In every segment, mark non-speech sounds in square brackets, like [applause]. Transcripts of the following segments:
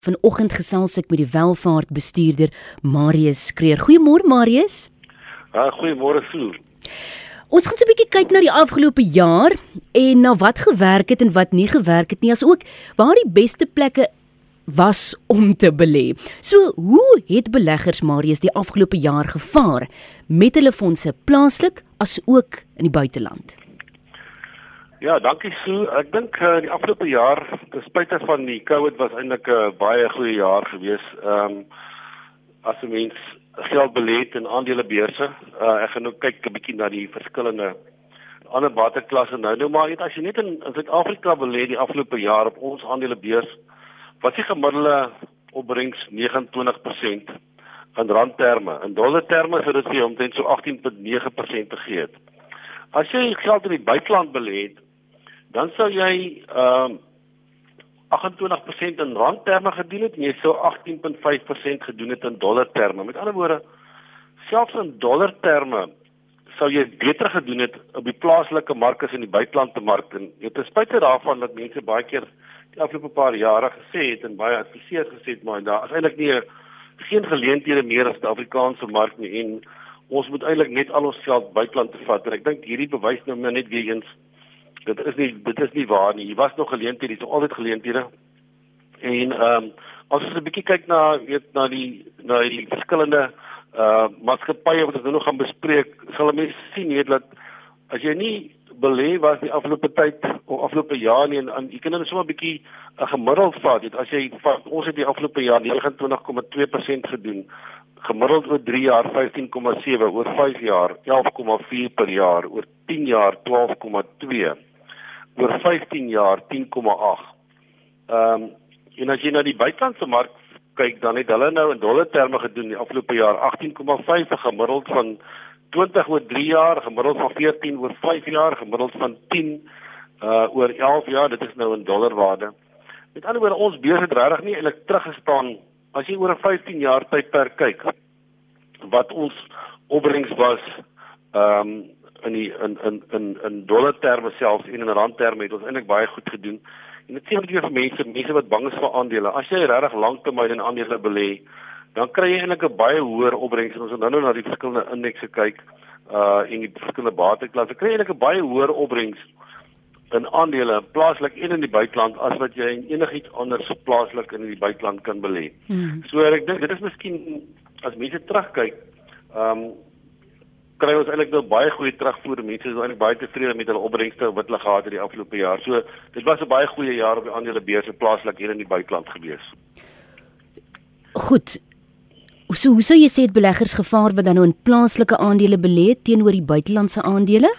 Vanoggend gesels ek met die welvaartbestuurder Marius Kreer. Goeiemôre Marius. Ja, uh, goeiemôre Sue. Ons gaan 'n bietjie kyk na die afgelope jaar en na wat gewerk het en wat nie gewerk het nie, asook waar die beste plekke was om te belê. So, hoe het beleggers Marius die afgelope jaar gevaar met hulle fondse plaaslik as ook in die buiteland? Ja, dankie Sue. Ek dink uh, die afgelope jaar, ten spyte van die COVID was eintlik 'n uh, baie goeie jaar gewees. Ehm um, as 'n mens geld belê in aandelebeurse, uh, ek gaan nou kyk 'n bietjie na die verskillende ander bateklasse nou. Nou maar as jy net in, in Suid-Afrika belê die afgelope jaar op ons aandelebeurs, was die gemiddelde opbrengs 29% in randterme. In dollarterme sou dit vir omtrent so 18.9% gegee het. As jy geld in die buiteland belê het, dan sou jy ehm uh, 28% in randterme gedoen het en jy sou 18.5% gedoen het in dollarterme. Met ander woorde, selfs in dollarterme sou jy beter gedoen het op die plaaslike mark as in die buitelandse mark. En dit is spite daarvan dat mense baie keer die afgelope paar jare gesê het en baie adviseer gesê het maar daar is eintlik nie geen geleenthede meer as die Afrikaanse mark nie en ons moet eintlik net al ons geld buiteland te vat. En ek dink hierdie bewys nou net weer eens dit is nie dit is nie waar nie. Hier was nog geleenthede, hier is altyd geleenthede. En ehm um, as ons 'n bietjie kyk na weet na die na die verskillende uh maatskappye wat ons nou nog gaan bespreek, sal mense sien weet dat as jy nie belê was die afgelope tyd of afgelope jaar nie en jy kan net sommer 'n bietjie 'n gemiddeld vat. Dit as jy vat ons het die afgelope jaar 29,2% gedoen. Gemiddeld oor 3 jaar 15,7, oor 5 jaar 11,4 per jaar, oor 10 jaar 12,2 oor 15 jaar 10,8. Ehm um, en as jy na die buitelandse mark kyk, dan het hulle nou in dollar terme gedoen die afgelope jaar 18,5 gemiddeld van 20 oor 3 jaar, gemiddeld van 14 oor 5 jaar, gemiddeld van 10 uh oor 11 jaar. Dit is nou in dollarwaarde. Met ander woorde, ons beurs het regtig nie eintlik teruggestaan as jy oor 'n 15 jaar tydperk kyk wat ons opbrengs was ehm um, in die in in in in dollar terme selfs en in rand terme het ons eintlik baie goed gedoen. En dit sê net vir mense, mense wat bang is vir aandele. As jy regtig lanktermyn in aandele belê, dan kry jy eintlik 'n baie hoër opbrengs. Ons het nou nou na die verskillende indekse kyk uh en die verskillende bateklasse. Kry jy eintlik 'n baie hoër opbrengs in aandele plaaslik en in die buiteland as wat jy in enigiets anders plaaslik in die buiteland kan belê. Hmm. So ek dink dit is miskien as mense terugkyk, ehm um, kry ons eintlik nou baie goeie terugvoer. Mense is eintlik baie tevrede met hulle opbrengste wat hulle gehad het die afgelope jaar. So dit was 'n baie goeie jaar op die aandelebeurse plaaslik hier in die buiteland gewees. Goed. So hoe sou jy sê dit beleggers gevaar wat dan nou in plaaslike aandele belê teenoor die buitelandse aandele?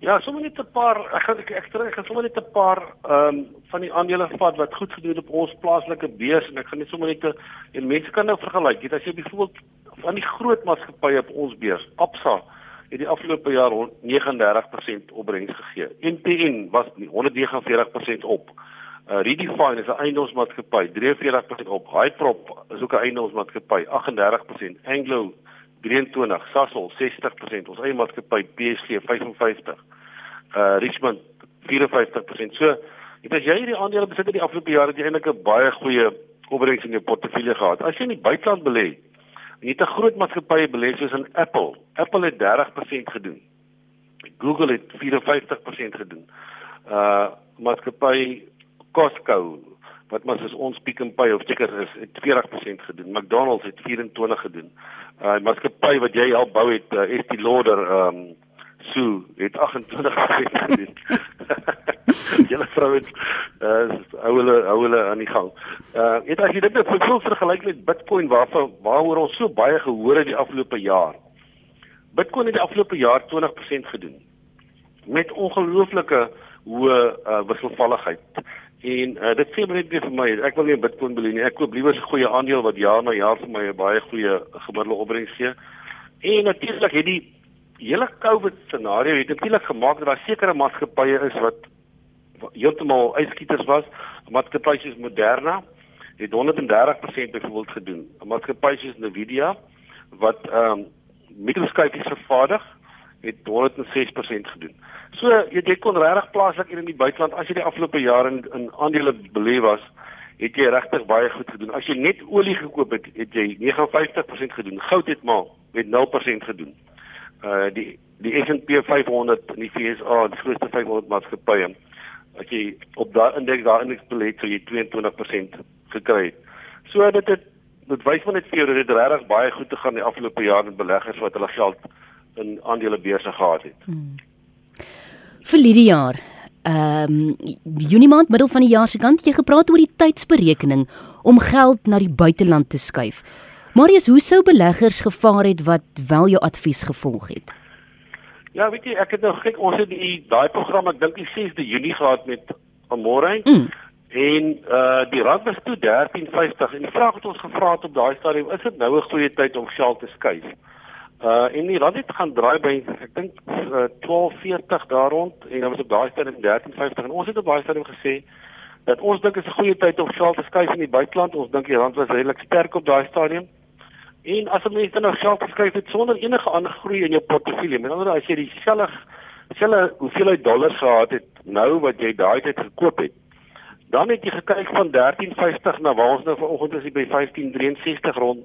Ja, sommer net 'n paar, ek gaan ek ek terug, ek gaan sommer net 'n paar ehm um, van die aandele vat wat goed gedoen het op ons plaaslike beurs en ek gaan net sommer net 'n en mense kan nou vergelyk. Dit as jy byvoorbeeld van die groot maatskappye op ons beurs, Absa het die afgelope jaar 39% opbrengs gegee. NTN was 149% op. Uh, Redefine is 'n eiendomsmaatskappy, 43% op. Hyprop is ook 'n eiendomsmaatskappy, 38%. Anglo 23, Sasol 60%, ons eie maatskappy PSG 55. Uh Richmond 54%. So, dit as jy hierdie aandele besit in die afgelope jare, het jy eintlik 'n baie goeie opbrengs in jou portefeulje gehad. As jy in die buiteland belê, het 'n groot maatskappy belê soos in Apple. Apple het 30% gedoen. Google het 54% gedoen. Uh maatskappy Costco wat mos is ons Pick n Pay of Checkers is het 40% gedoen. McDonald's het 24 gedoen. Uh maatskappy wat jy help bou het uh, Estee Lauder um so het 28% gedoen. [laughs] Julle vrou het uh hou hulle hou hulle aan die gang. Uh het as jy dit veel vergelyk met Bitcoin waarvan waaroor ons so baie gehoor het die afgelope jaar. Bitcoin het die afgelope jaar 20% gedoen met ongelooflike hoë uh, wisselvalligheid. En uh, dit sê maar net vir my, ek wil nie Bitcoin belê nie. Ek koop liewer 'n goeie aandeel wat jaar na jaar vir my 'n baie goeie gemiddelde opbrengs gee. En natuurlik het die hele COVID scenario het natuurlik gemaak dat daar sekere maatskappye is wat heeltemal uitskieters was. Maatskappye soos Moderna het 130% byvoorbeeld gedoen. 'n Maatskappy soos Nvidia wat ehm um, mikroskypies vervaardig het 106% gedoen. So jy jy kon regtig plaaslik in die buiteland as jy die afgelope jare in, in aandele belê was, het jy regtig baie goed gedoen. As jy net olie gekoop het, het jy 59% gedoen. Goud het maar met 0% gedoen. Uh die die S&P 500 in die FSA, die grootste 500 maatskappye, as jy op daai indeks daar indeks belê het, sou jy 22% gekry het. So dit het dit wys maar net vir jou dat dit regtig baie goed te gaan die afgelope jaar met beleggers wat hulle geld in aandelebeurse gehad het. Hmm. Vir hierdie jaar, ehm um, Junie maand middel van die jaar se kant jy gepraat oor die tydsberekening om geld na die buiteland te skuif. Marius, hoe sou beleggers gevaar het wat wel jou advies gevolg het? Ja, weet jy, ek het nou kyk ons het die daai program ek dink die 6de Junie gehad met Amore. Mm. En uh die rand was toe 13.50 en die vraag wat ons gevra het op daai stadium, is dit nou 'n goeie tyd om geld te skuif? Uh en die rand het gaan draai by ek dink uh, 12.40 daar rond en dan was op daai stadium 13.50 en ons het op daai stadium gesê dat ons dink is 'n goeie tyd om geld te skuif in die buiteland. Ons dink die rand was redelik sterk op daai stadium. En as 'n mens dan nou geld geskryf het sonder enige ander groei in jou portefeulje, met ander woorde as jy dieselfde dieselfde hoeveelheid dollars gehad het nou wat jy daai tyd gekoop het, dan het jy gekyk van 13.50 na waar ons nou vanoggend is by 15.63 rond.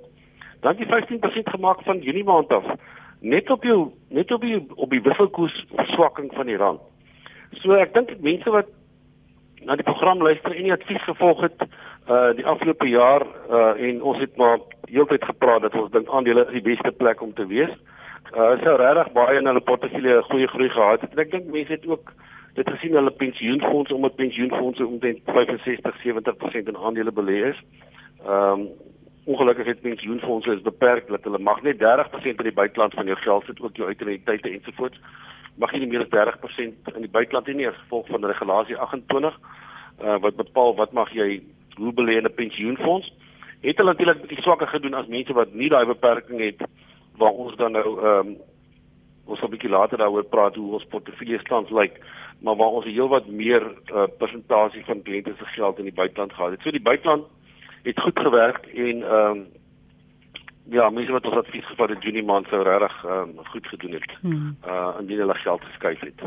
Dan jy 15% gemaak van Junie maand af net op jou net op die op die wisselkoers verswakking van die rand. So ek dink mense wat na die program luister en nie advies gevolg het uh die afgelope jaar uh en ons het maar heeltyd gepraat dat ons dink aandele is die beste plek om te wees. Uh sou regtig baie in hulle portefeulje goeie groei gehad het. En ek dink mense het ook dit gesien hulle pensioenfonds omdat pensioenfonds omtrent 65 70% in aandele belê is. Ehm um, ongelukkig het pensioenfonds is beperk dat hulle mag net 30% in die buiteland van jou geld sit ook jou utiliteite ensovoorts. Mag jy nie meer as 30% in die buiteland hê nie as gevolg van regulasie 28 uh wat bepaal wat mag jy hoe belê in 'n pensioenfonds het hulle natuurlik bietjie swakker gedoen as mense wat nie daai beperking het waar ons dan nou ehm um, ons sal bietjie later daaroor praat hoe ons portefeulje stand lyk maar waar ons heelwat meer uh, persentasie van kliënte se geld in die buiteland gehad het. So die buiteland het goed gewerk en ehm um, ja, mense wat ons advies gevat het Junie maand sou regtig um, goed gedoen het. Hmm. Uh indien hulle geld geskuif het.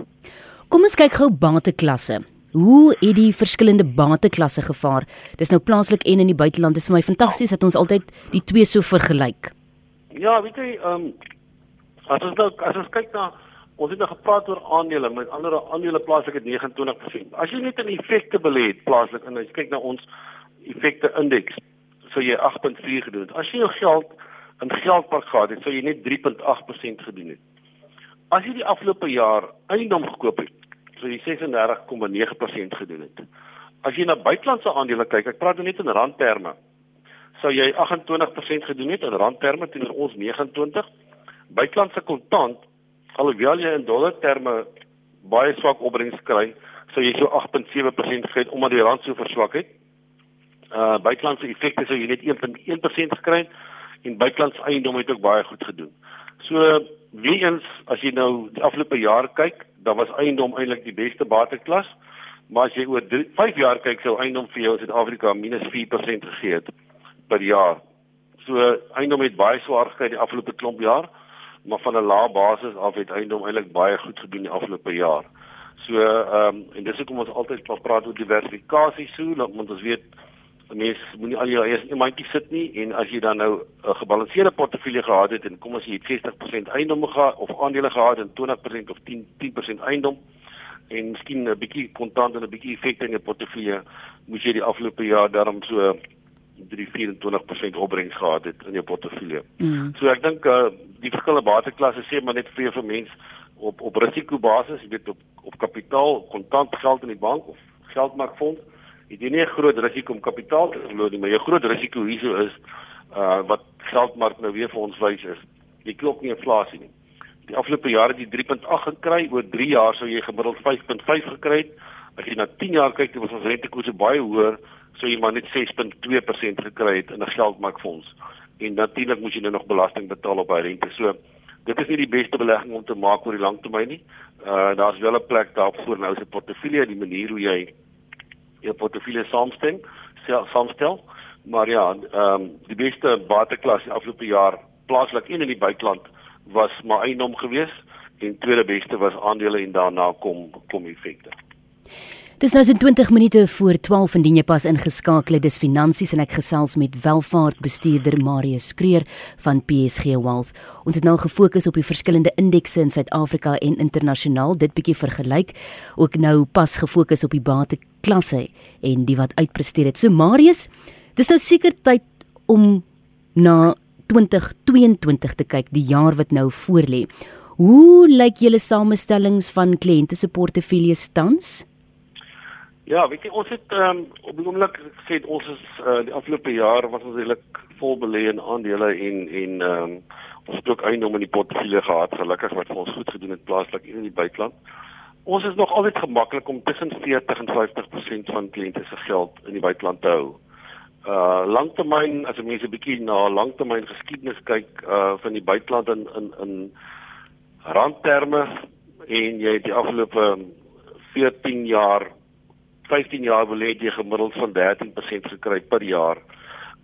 Kom ons kyk gou bateklasse. Hoe het die verskillende bateklasse gevaar? Dis nou plaaslik en in die buiteland. Dit is vir my fantasties dat ons altyd die twee so vergelyk. Ja, weet jy, ehm um, as ons nou as ons kyk na ons het nou gepraat oor aandele, met ander aandele plaaslik het 29%. As jy net in effekte belê het plaaslik en jy kyk na ons effekte indeks, sou jy 8.4 gedoen het. As jy jou geld in geldpark gehad het, sou jy net 3.8% gedoen het. As jy die afgelope jaar eiendom gekoop het, so jy 36,9% gedoen het. As jy na buitelandse aandele kyk, ek praat nou net in randterme, sou jy 28% gedoen het in randterme teenoor ons 29. Buitelandse kontant, alhoewel jy in dollar terme baie swak opbrengs kry, sou jy so 8.7% gekry omdat die rand so verswak het. Uh buitelandse effekte sou jy net 1.1% gekry en buitelandse eiendom het ook baie goed gedoen. So wie eens as jy nou die afgelope jaar kyk, dan was eiendom eintlik die beste bateklas. Maar as jy oor 5 jaar kyk, sou eiendom vir jou in Suid-Afrika minus 4% gegee het per jaar. So eiendom het baie swaar gekry die afgelope klomp jaar, maar van 'n lae basis af het eiendom eintlik baie goed gedoen die afgelope jaar. So ehm um, en dis hoekom ons altyd praat oor diversifikasie so, want ons weet mens moenie al jou eie mandjie sit nie en as jy dan nou 'n gebalanseerde portefeulje gehad het en kom as jy 60% eiendom gehad of aandele gehad en 20% of 10 10% eiendom en miskien 'n bietjie kontant en 'n bietjie effekte in jou portefeulje moet jy die afgelope jaar daarom so 3-24% opbrengs gehad het in jou portefeulje. Mm. So ek dink uh, die verskillende bateklasse sê maar net vir vir mense op op risikobasis, jy weet op op kapitaal, kontant geld in die bank of geldmarkfonds jy nie 'n groot risiko om kapitaal te verloor nie, maar jou groot risiko hierso is uh wat geldmark nou weer vir ons wys is. Jy klop nie inflasie nie. Die afgelope jare het jy 3.8 gekry, oor 3 jaar sou jy gemiddeld 5.5 gekry het. As jy na 10 jaar kyk, dan was ons rentekoerse baie hoër, sou jy maar net 6.2% gekry het in 'n geldmarkfonds. En natuurlik moet jy nou nog belasting betaal op daai rente. So dit is nie die beste belegging om te maak oor die lang termyn nie. Uh daar's wel 'n plek daarvoor nou se portefeulje, die manier hoe jy jou portefeulje saamstel, saamstel. Maar ja, ehm um, die beste bateklas die afgelope jaar plaaslik en in die buiteland was maar eiendom geweest en tweede beste was aandele en daarna kom kom effekte. Dis nou so 20 minute voor 12 indien jy pas ingeskakel het. Dis finansies en ek gesels met welvaartbestuurder Marius Kreer van PSG Wealth. Ons het nou gefokus op die verskillende indekse in Suid-Afrika en internasionaal, dit bietjie vergelyk. Ook nou pas gefokus op die bateklasse en die wat uitpresteer het. So Marius, dis nou seker tyd om na 2022 te kyk, die jaar wat nou voorlê. Hoe lyk julle samestellings van kliënte se portefeuilles tans? Ja, weet jy ons het um, op die oomblik gesê ons is uh, die afgelope jaar was ons eintlik vol belê in aandele en en ehm um, ons het ook eiendom in die portefeulje gehad gelukkig wat vir ons goed gedoen het plaaslik in die buiteland. Ons is nog altyd gemaklik om tussen 40 en 50% van kliënte se geld in die buiteland te hou. Uh langtermyn as jy mense bietjie na langtermyn geskiedenis kyk uh van die buiteland in in in randterme en jy het die afgelope 14 jaar 15 jaar wil hê jy gemiddeld van 13% gekry per jaar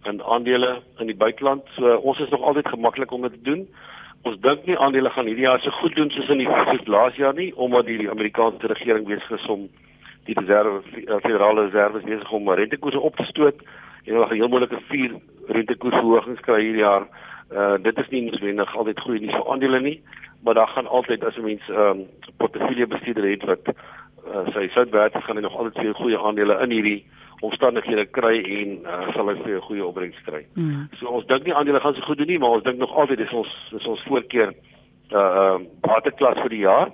in aandele in die buiteland. So ons is nog altyd gemaklik om dit te doen. Ons dink nie aandele gaan hierdie jaar so goed doen soos in die soos laas jaar nie omdat die Amerikaanse regering besig is om die reserve eh, federale reserve besig om rentekoerse op te stoot en hulle gaan heel moeilike vier rentekoersverhogings kry hierdie jaar. Uh dit is nie noodwendig altyd groei nie vir aandele nie, maar daar gaan altyd as 'n mens ehm um, portefeulje bestuurder het wat uh, sy soutwerkers gaan nog altyd goeie aandele in hierdie omstandighede kry en uh, sal hy vir 'n goeie opbrengs kry. Mm. So ons dink nie aandele gaan so goed doen nie, maar ons dink nog altyd dis ons dis ons voorkeur uh uh waterklas vir die jaar.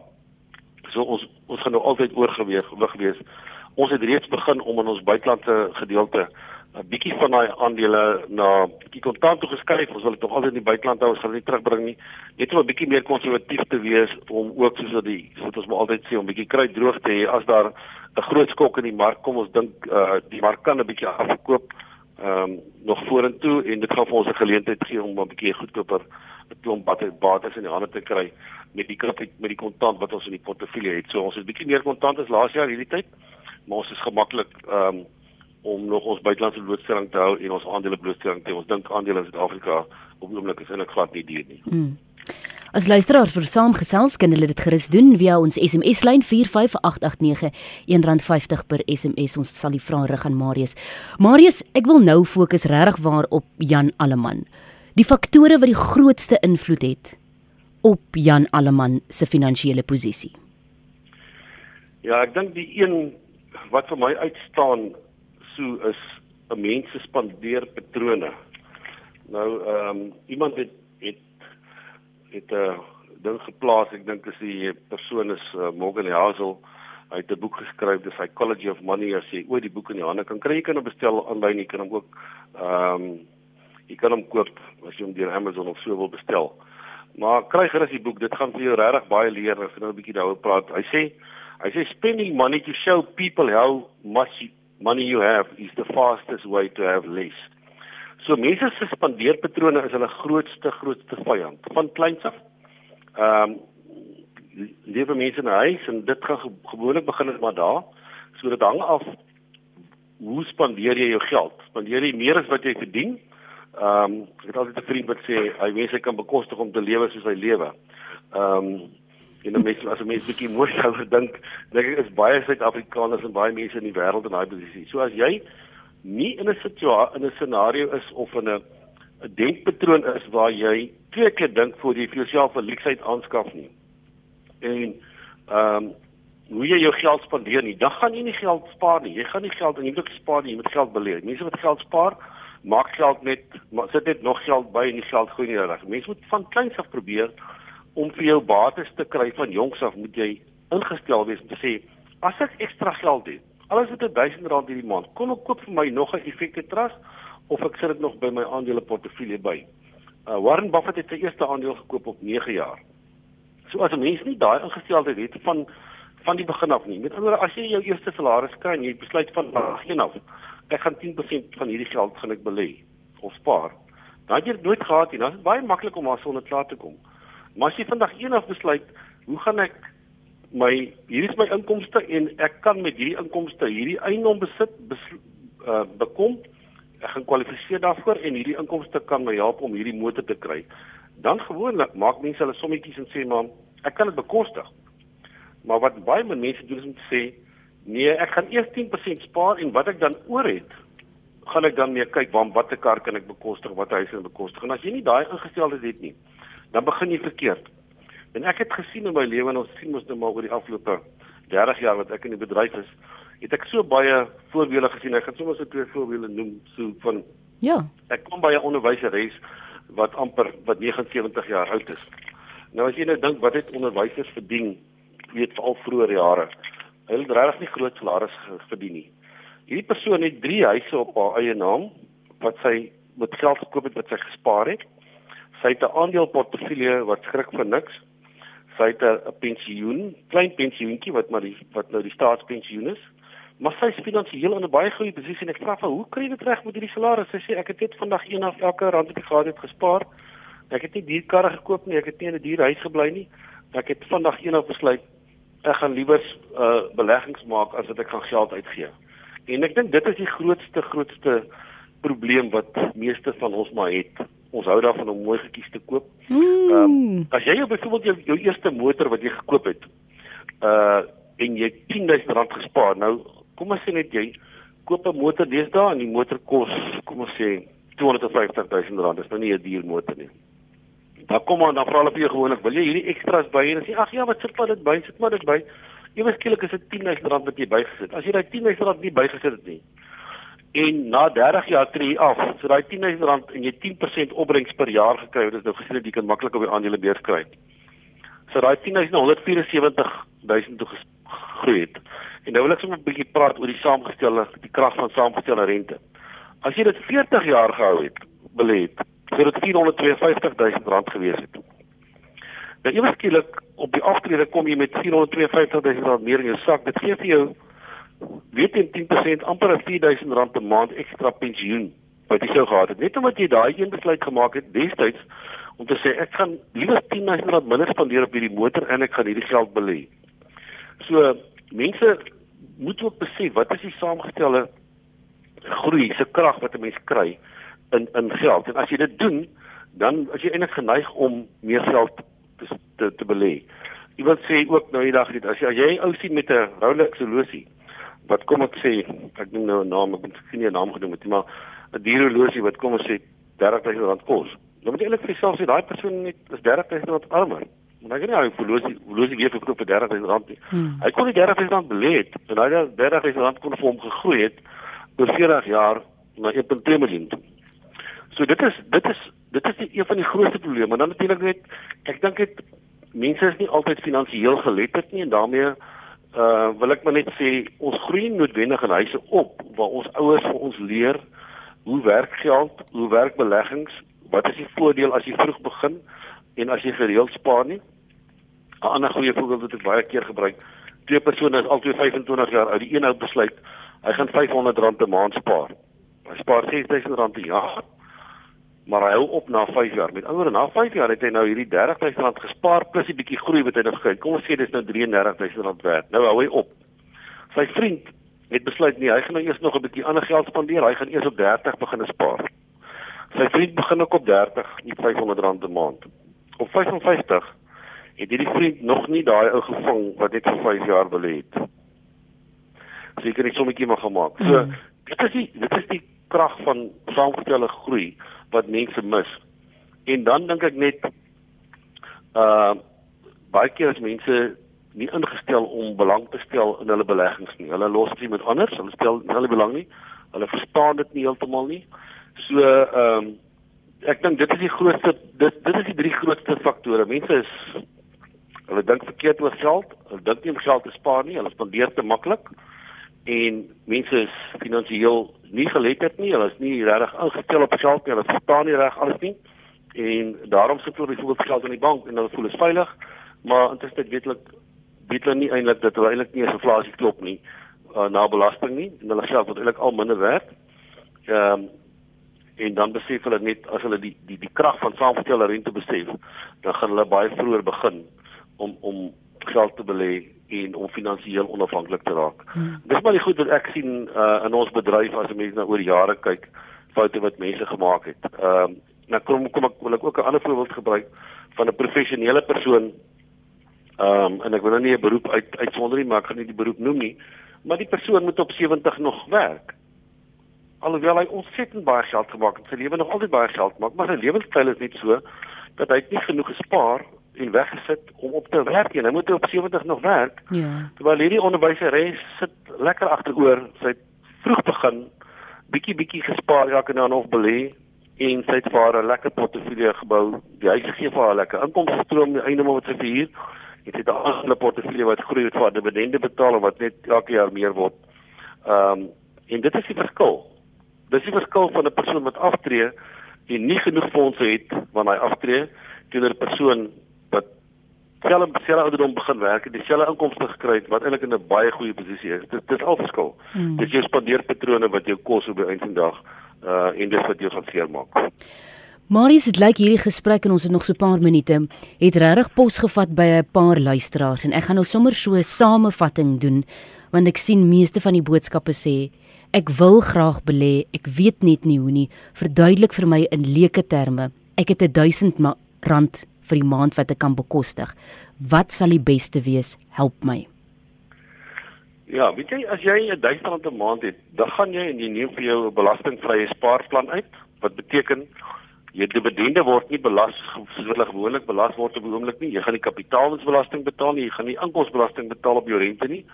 So ons ons gaan nog altyd oorgeweeg wees. Ons het reeds begin om in ons buitelandse gedeelte 'n bietjie van daai aandele na die kontant toe geskuif. Ons wil dit nog altyd in die buiteland hou, ons gaan dit terugbring nie. Net om 'n bietjie meer konservatief te wees om ook soos wat die soos ons maar altyd sê om bietjie kry droog te hê as daar 'n groot skok in die mark kom. Ons dink uh die mark kan 'n bietjie afkoop ehm um, nog vorentoe en dit gaan vir ons 'n geleentheid gee om 'n bietjie goedkoper 'n klomp bates in die hande te kry met die krap met die kontant wat ons in die portefeulje het. So ons het bietjie meer kontant as laas jaar hierdie tyd, maar ons is gemaklik ehm um, om nog ons buitelandse blootstelling te hou en ons aandele blootstelling te hou. Ons dink aandele in Suid-Afrika op die oomblik is eintlik glad nie duur nie. Hmm. As luisteraars vir saamgesels kan hulle dit gerus doen via ons SMS lyn 45889 R1.50 per SMS. Ons sal die vrae rig aan Marius. Marius, ek wil nou fokus regtig waar op Jan Alleman. Die faktore wat die grootste invloed het op Jan Alleman se finansiële posisie. Ja, ek dink die een wat vir my uitstaan so is 'n mens se spandeer patrone. Nou ehm um, iemand het het het 'n uh, ding geplaas, ek dink as die persoon is uh, Morgan Housel hy het 'n boek geskryf, The Psychology of Money, as jy ooit die boek in die hande kan kry, jy kan hom bestel aanlyn, jy kan hom ook ehm um, jy kan hom koop as jy hom deur Amazon of so wil bestel. Maar kry gerus die boek, dit gaan vir jou regtig baie leer, as jy nou 'n bietjie daaroor praat. Hy sê hy sê spending money to show people how much money you have is the fastest way to have less. So mense se spandeerpatrone is hulle grootste grootste vyand van kleins af. Ehm um, lewe mense in 'n huis en dit gaan gewoonlik begin met maar daar. So dit hang af hoe spandeer jy jou geld? Spandeer jy meer as wat jy verdien? Ehm um, ek het altyd 'n vriend wat sê hy mense kan bekostig om te lewe soos hy lewe. Ehm um, en dan mense as 'n mens bietjie mooi [laughs] sou dink, dink ek is baie Suid-Afrikaners en baie mense in die wêreld in daai posisie. So as jy nie in 'n situasie in 'n scenario is of in 'n 'n denkpatroon is waar jy twee keer dink voor jy vir jouself 'n luksheid aanskaf nie. En ehm um, hoe jy jou geld spandeer nie, dan gaan jy nie geld spaar nie. Jy gaan nie geld in eintlik spaar nie, jy moet geld belê. Mense wat geld spaar, maak geld net maar sit net nog geld by en die geld groei nie reg. Mense moet van kleins af probeer om vir jou bates te kry van jongs af moet jy ingestel wees om te sê as ek ekstra geld het alles wat 1000 rand hierdie maand kom ek koop vir my nog 'n effekte trust of ek sit dit nog by my aandele portefeulje by. Uh, Warren Buffett het sy eerste aandeel gekoop op 9 jaar. So as 'n mens nie daai ingesteldheid het van van die begin af nie met ander as jy jou eerste salaris kry en jy besluit van begin af. Ek gaan 10% van hierdie geld gaan ek belê of spaar dan jy nooit gehad nie. Dan is dit baie maklik om daarsonder klaar te kom Maar as jy vandag eendag besluit, hoe gaan ek my hier is my inkomste en ek kan met hierdie inkomste hierdie eiendom besit bes, uh, bekom, ek gaan kwalifiseer daarvoor en hierdie inkomste kan my help om hierdie motor te kry. Dan gewoonlik maak mense hulle sommetjies en sê maar ek kan dit bekostig. Maar wat baie mense doen is om te sê Nee, ek gaan eers 10% spaar en wat ek dan oor het, gaan ek dan meer kyk waar watter kar kan ek bekostig, watter huis kan ek bekostig. En as jy nie daai ingesteldheid het nie, dan begin jy verkeerd. En ek het gesien in my lewe en ons sien mos nou maar oor die afgelope 30 jaar wat ek in die bedryf is, het ek so baie voorbeelde gesien. Ek gaan sommer so twee voorbeelde noem so van Ja. ek kom by 'n onderwyseres wat amper wat 79 jaar oud is. Nou as jy nou dink wat het onderwysers verdien, weet veral vroeër jare. Hulle het regtig nie groot salarisse verdien nie. Hierdie persoon het 3 huise op haar eie naam wat sy met geld gekoop het wat sy gespaar het. Sy het 'n aandeleportefeulje wat skrik vir niks. Sy het 'n pensioen, klein pensioentjie wat maar die wat nou die staatspensioen is. Maar sy is finansiëel in 'n baie goeie posisie en ek vra vir hoe kry jy dit reg met hierdie salaris? Sy sê ek het net vandag een af elke rand wat ek gehad het gespaar. Ek het nie duur karre gekoop nie, ek het nie in 'n duur huis gebly nie. Ek het vandag een af besluit ek gaan liewer uh beleggings maak as wat ek gaan geld uitgee. En ek dink dit is die grootste grootste probleem wat meeste van ons maar het. Ons hou daarvan om mooi gekies te koop. Ehm Mm. as jy byvoorbeeld jou, jou eerste motor wat jy gekoop het, uh en jy 10000 rand gespaar. Nou, kom ons sê net jy koop 'n motor deesdae en die motor kos, kom ons sê 250000 rand. Dis nou nie 'n duur motor nie. Dan kom maar dan vra hulle vir jou gewoonlik, wil jy hierdie extras by en dan sê ag ja, wat sit maar dit by? Sit maar dit by. Ewe skielik is dit 10000 rand wat jy bygesit. As jy daai 10000 rand nie bygesit het nie, en na 30 jaar tree jy af. So daai 10000 rand en jy 10% opbrengs per jaar gekry, dit is nou gesien dat jy kan maklik op die aandelebeurs kry. So daai 10000 na 174000 toe gegroei het. En nou wil ek sommer 'n bietjie praat oor die saamgestelde die krag van saamgestelde rente. As jy dit 40 jaar gehou het, belê het, sou dit 452000 rand gewees het. Nou ewe skielik op die aftrede kom jy met 452000 rand meer in jou sak. Dit gee vir jou weet jy 10% amper 'n 4000 rand per maand ekstra pensioen wat jy sou gehad het. Net omdat jy daai een besluit gemaak het destyds om te sê ek gaan liewer 10000 rand minder spandeer op hierdie motor en ek gaan hierdie geld belê. So mense moet ook besef wat is die saamgestelde groei se krag wat 'n mens kry in in geld. En as jy dit doen, dan as jy eintlik geneig om meer geld te te, te belê. Jy wil sê ook nou die dag net as jy as jy ou sien met 'n Rolex horlosie wat kom ek sê ek noem nou 'n naam ek het nie 'n naam genoem het nie maar 'n duur horlosie wat kom ons sê 30000 rand kos. Dan moet jy eintlik vir jouself sê daai persoon net is 30000 rand armer. Maar ek nie hy horlosie horlosie weer verkoop vir 30000 rand nie. Hmm. Hy kon die 30000 rand belê het en hy het 30000 rand kon vir hom gegroei het oor 40 jaar na 1.2 miljoen. So dit is dit is dit is die, een van die grootste probleme. En dan natuurlik net ek dink dit mense is nie altyd finansiëel geletterd nie en daarmee uh wil ek maar net sê ons groei noodwendig in huise op waar ons ouers vir ons leer hoe werk geld, hoe werk beleggings, wat is die voordeel as jy vroeg begin en as jy gereeld spaar nie. 'n Ander goeie voorbeeld wat ek baie keer gebruik. Twee persone is albei 25 jaar oud. Die een ou besluit hy gaan R500 'n maand spaar. Hy spaar R6000 per jaar. Maar hy hou op na 5 jaar. Met ander woorde, na 5 jaar het hy nou hierdie R30000 gespaar plus 'n bietjie groei wat hy nog gekry. Kom ons sê dis nou R33000 werd. Nou hou hy op. Sy vriend het besluit nee, hy gaan nou eers nog 'n bietjie ander geld spandeer. Hy gaan eers op 30 begin spaar. Sy vriend begin ook op 30, nie R500 'n maand. Op 55 het hierdie vriend nog nie daai ou gevang wat net vir 5 jaar wil hê. Seker net sommetjie maar gemaak. So Mm. dit is die dit is die krag van saamgestelde groei wat mense mis. En dan dink ek net uh baie keer is mense nie ingestel om belang te stel in hulle beleggings nie. Hulle los dit met anders, hulle stel nie hulle belang nie. Hulle verstaan dit nie heeltemal nie. So ehm um, ek dink dit is die grootste dit dit is die drie grootste faktore. Mense is hulle dink verkeerd oor geld. Hulle dink nie om geld te spaar nie. Hulle spandeer te maklik. En mense is finansiëel nie geletterd nie. Hulle is nie regtig ingestel op geld nie. Hulle verstaan nie reg alles nie. En daarom sit hulle byvoorbeeld geld in die bank en hulle voel is veilig, maar intussen weet hulle weet hulle nie eintlik dat hulle eintlik nie eens inflasie klop nie uh, na belasting nie en hulle geld word eintlik al minder werd. Ehm um, en dan besef hulle net as hulle die die die krag van saamgestelde rente besef, dan gaan hulle baie vroeër begin om om geld te belê en om finansiëel onafhanklik te raak. Hmm. Dis maar die goed wat ek sien uh, in ons bedryf as mense nou oor jare kyk foute wat mense gemaak het. Ehm um, nou kom kom ek wil ek ook 'n ander voorbeeld gebruik van 'n professionele persoon Ehm um, en ek wil nou nie 'n beroep uit uitsonder nie, maar ek gaan nie die beroep noem nie. maar die persoon moet op 70 nog werk. Alhoewel hy ontsettend baie geld gemaak het, sy lewe nog altyd baie geld maak, maar sy lewenstyl is net so dat hy nie genoeg gespaar en weggesit om op te werk. Hy moet op 70 nog werk. Ja. Terwyl hierdie onderwyseres sit lekker agteroor, sy het vroeg begin, bietjie bietjie gespaar elke nou nog belê en sy het vir haar 'n lekker portefeulje gebou. Die huis gee vir haar lekker inkomste stroom die einde maar wat sy verhuur. Het sy 'n ander portefeulje wat groei het vir dividende betaal en wat net elke jaar meer word. Ehm um, en dit is die verskil. Dis die verskil van 'n persoon wat aftree en nie genoeg fondse het wanneer hy aftree teenoor 'n persoon selfe selfe ouderdom begin werk en dieselfde inkomste gekry het wat eintlik in 'n baie goeie posisie is. Dit dit is al verskil. Hmm. Dit is jou spandeerpatrone wat jou kos op die einde van die dag uh en dis wat jou gaan seermaak. Marius, dit lyk hierdie gesprek en ons het nog so 'n paar minute, het regtig pos gevat by 'n paar luisteraars en ek gaan nou sommer so 'n samevatting doen want ek sien meeste van die boodskappe sê ek wil graag belê, ek weet net nie hoe nie. Verduidelik vir my in leuke terme. Ek het 'n 1000 rand vir die maand wat ek kan bekostig. Wat sal die beste wees? Help my. Ja, weet jy as jy 'n 1000 rand 'n maand het, dan gaan jy en jy neem vir jou 'n belastingvrye spaarplan uit, wat beteken jou dividende word nie belas soos hulle gewoonlik belas word op die oomblik nie. Jy gaan nie kapitaalwinstbelasting betaal nie, jy gaan nie inkomstebelasting betaal op jou rente nie.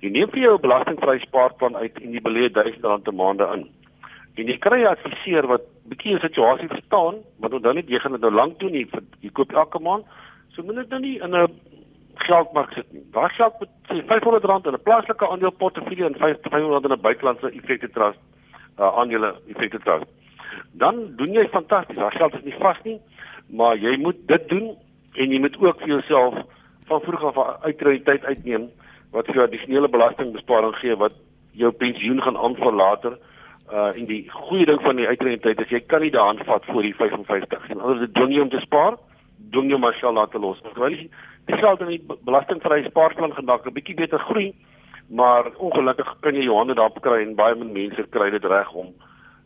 Jy neem vir jou 'n belastingvrye spaarplan uit en jy belê 1000 rand 'n maand in. En jy kry 'n adviseur wat bietjie 'n situasie verstaan, want onthou net jy gaan dit nou lank doen, jy, jy koop elke maand. So moet dit nou nie in 'n geldmark sit nie. Daar geld met R500 in 'n plaaslike aandeleportefeulje en R500 in 'n buitelandse effekte trust uh, aandele effekte trust. Dan doen jy fantasties. Daar geld is nie vas nie, maar jy moet dit doen en jy moet ook vir jouself van vroeg af uitreiteit uitneem wat vir jou addisionele belastingbesparing gee wat jou pensioen gaan aanvul later. Uh en die goeie ding van die uitreitheid is jy kan nie daan vat voor die 55 nie. Anders dit doen jy om te spaar, doen jy maar sal laat los. Terwyl jy die geld in die belastingvrye spaarplan gedagte 'n bietjie beter groei, maar ongelukkig kan jy jou hande daarop kry en baie min mense kry dit reg om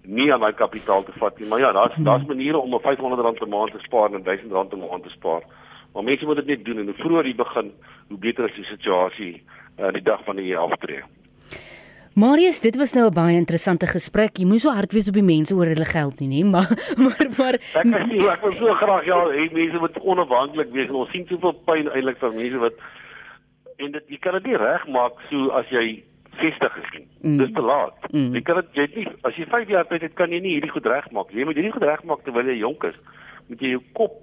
nie aan my kapitaal te vat nie. Maar ja, daar's daar's maniere om 'n R500 'n maand te spaar en R1000 'n maand te spaar. Maar mense moet dit net doen en hoe vroeër jy begin, hoe beter is die situasie uh, die dag wanneer jy aftree. Marius, dit was nou 'n baie interessante gesprek. Jy moes so hard wees op die mense oor hulle geld nie, nee, maar [laughs] maar maar ek kan sien ek wil so graag ja, hê mense moet onafhanklik wees. Ons sien soveel pyn eintlik van mense wat en dit jy kan dit nie regmaak so as jy 60 is nie. Mm. Dis te laat. Mm. Jy kan dit jy nie as jy 5 jaar tyd het kan jy nie hierdie goed regmaak. Jy moet hierdie goed regmaak terwyl jy jonk is. Moet jy jou kop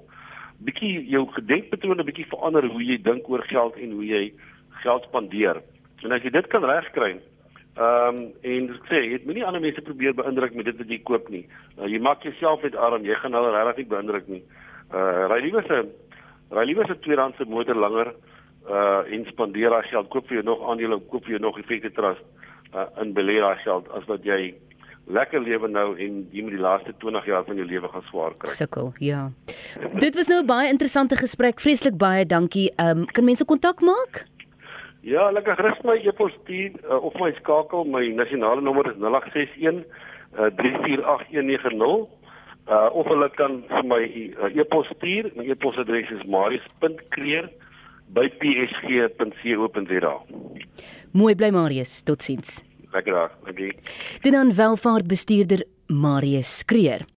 bietjie jou gedenkpatrone bietjie verander hoe jy dink oor geld en hoe jy geld spandeer. En as jy dit kan regkry, Ehm um, en ek sê, jy moenie ander mense probeer beïndruk met dit wat jy koop nie. Uh, jy maak jouself net arm, jy gaan hulle regtig nie beïndruk nie. Uh ry liewer se ry liewer se tweedehandse motor langer uh en spandeer daai geld, koop vir jou nog aandele, koop vir jou nog effekte trust uh in belê daai geld as wat jy lekker lewe nou en jy moet die laaste 20 jaar van jou lewe gaan swaar kry. Sukkel, ja. Dit was nou 'n baie interessante gesprek. Vreeslik baie dankie. Ehm um, kan mense kontak maak? Ja, lekker gerus my e-pos stuur uh, of my skakel. My nasionale nommer is 0861 uh, 348190. Uh of hulle kan vir my uh, e-pos stuur. My e-posadres is marius.kreer@psg.co.za. Mooi bly Marius. Totsiens. Lekker dag. Dankie. Dit dan welvaart bestuurder Marius Kreer.